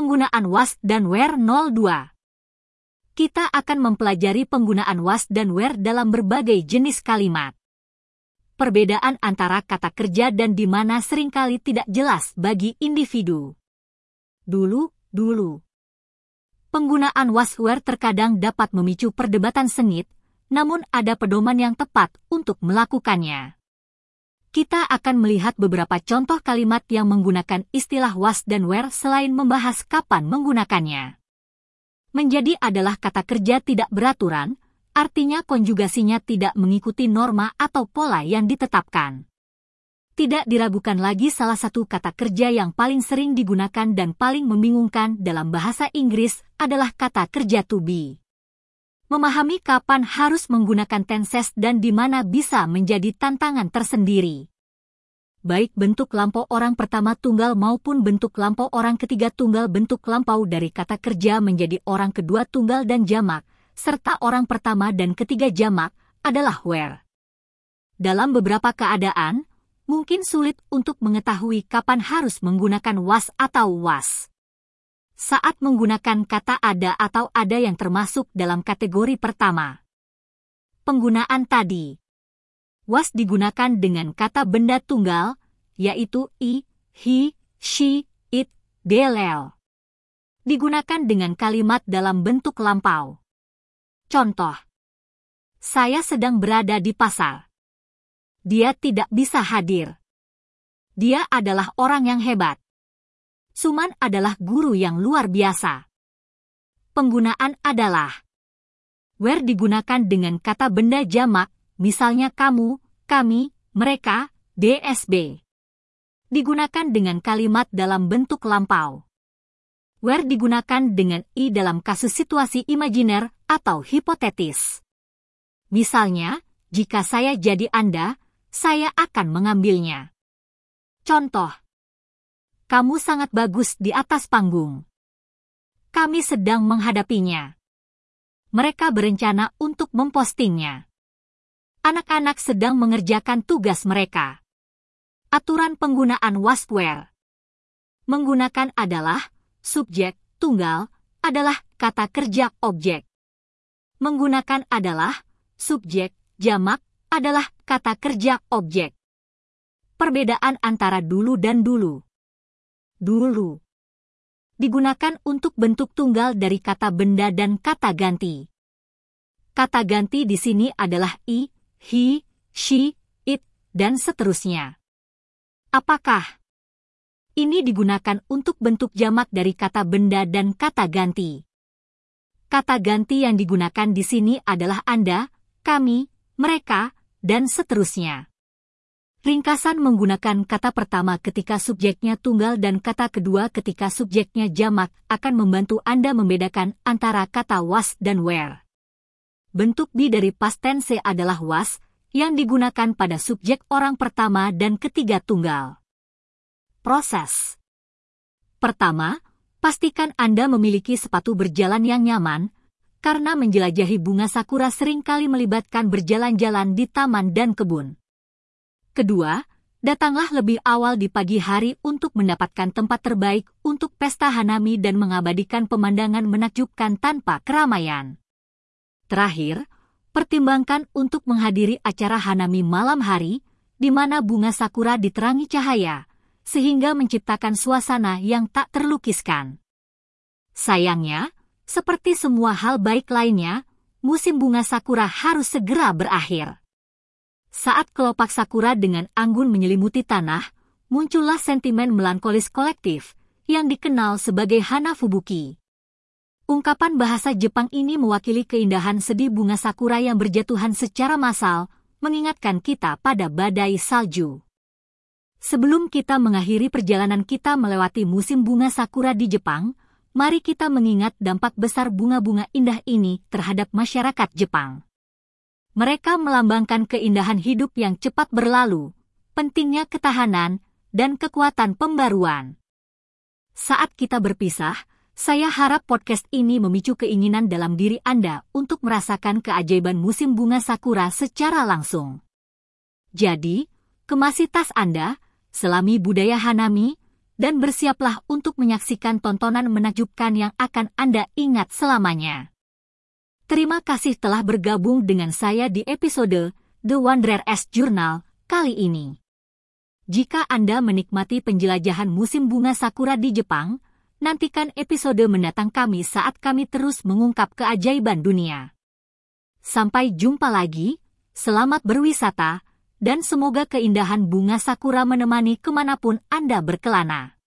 Penggunaan was dan were 02 Kita akan mempelajari penggunaan was dan were dalam berbagai jenis kalimat. Perbedaan antara kata kerja dan di mana sering kali tidak jelas bagi individu. Dulu, dulu. Penggunaan was were terkadang dapat memicu perdebatan sengit, namun ada pedoman yang tepat untuk melakukannya kita akan melihat beberapa contoh kalimat yang menggunakan istilah was dan where selain membahas kapan menggunakannya. Menjadi adalah kata kerja tidak beraturan, artinya konjugasinya tidak mengikuti norma atau pola yang ditetapkan. Tidak diragukan lagi salah satu kata kerja yang paling sering digunakan dan paling membingungkan dalam bahasa Inggris adalah kata kerja to be. Memahami kapan harus menggunakan tenses dan di mana bisa menjadi tantangan tersendiri. Baik bentuk lampau orang pertama tunggal maupun bentuk lampau orang ketiga tunggal bentuk lampau dari kata kerja menjadi orang kedua tunggal dan jamak, serta orang pertama dan ketiga jamak, adalah where. Dalam beberapa keadaan, mungkin sulit untuk mengetahui kapan harus menggunakan was atau was saat menggunakan kata ada atau ada yang termasuk dalam kategori pertama. Penggunaan tadi. Was digunakan dengan kata benda tunggal, yaitu i, he, she, it, dll. Digunakan dengan kalimat dalam bentuk lampau. Contoh. Saya sedang berada di pasar. Dia tidak bisa hadir. Dia adalah orang yang hebat. Suman adalah guru yang luar biasa. Penggunaan adalah where digunakan dengan kata benda jamak, misalnya kamu, kami, mereka, DSB. Digunakan dengan kalimat dalam bentuk lampau. Where digunakan dengan i dalam kasus situasi imajiner atau hipotetis. Misalnya, jika saya jadi Anda, saya akan mengambilnya. Contoh, kamu sangat bagus di atas panggung. Kami sedang menghadapinya. Mereka berencana untuk mempostingnya. Anak-anak sedang mengerjakan tugas mereka. Aturan penggunaan wasware. Menggunakan adalah subjek tunggal adalah kata kerja objek. Menggunakan adalah subjek jamak adalah kata kerja objek. Perbedaan antara dulu dan dulu dulu. Digunakan untuk bentuk tunggal dari kata benda dan kata ganti. Kata ganti di sini adalah i, he, she, it, dan seterusnya. Apakah ini digunakan untuk bentuk jamak dari kata benda dan kata ganti? Kata ganti yang digunakan di sini adalah Anda, kami, mereka, dan seterusnya. Ringkasan menggunakan kata pertama ketika subjeknya tunggal dan kata kedua ketika subjeknya jamak akan membantu Anda membedakan antara kata was dan where. Bentuk B dari past tense adalah was, yang digunakan pada subjek orang pertama dan ketiga tunggal. Proses Pertama, pastikan Anda memiliki sepatu berjalan yang nyaman, karena menjelajahi bunga sakura sering kali melibatkan berjalan-jalan di taman dan kebun. Kedua, datanglah lebih awal di pagi hari untuk mendapatkan tempat terbaik untuk pesta Hanami dan mengabadikan pemandangan menakjubkan tanpa keramaian. Terakhir, pertimbangkan untuk menghadiri acara Hanami malam hari, di mana bunga sakura diterangi cahaya, sehingga menciptakan suasana yang tak terlukiskan. Sayangnya, seperti semua hal baik lainnya, musim bunga sakura harus segera berakhir. Saat kelopak sakura dengan anggun menyelimuti tanah, muncullah sentimen melankolis kolektif yang dikenal sebagai Hana Fubuki. Ungkapan bahasa Jepang ini mewakili keindahan sedih bunga sakura yang berjatuhan secara massal, mengingatkan kita pada badai salju. Sebelum kita mengakhiri perjalanan kita melewati musim bunga sakura di Jepang, mari kita mengingat dampak besar bunga-bunga indah ini terhadap masyarakat Jepang. Mereka melambangkan keindahan hidup yang cepat berlalu, pentingnya ketahanan, dan kekuatan pembaruan. Saat kita berpisah, saya harap podcast ini memicu keinginan dalam diri Anda untuk merasakan keajaiban musim bunga sakura secara langsung. Jadi, kemasi tas Anda, selami budaya Hanami, dan bersiaplah untuk menyaksikan tontonan menakjubkan yang akan Anda ingat selamanya. Terima kasih telah bergabung dengan saya di episode The Wanderer S Journal kali ini. Jika Anda menikmati penjelajahan musim bunga sakura di Jepang, nantikan episode mendatang kami saat kami terus mengungkap keajaiban dunia. Sampai jumpa lagi, selamat berwisata, dan semoga keindahan bunga sakura menemani ke mana pun Anda berkelana.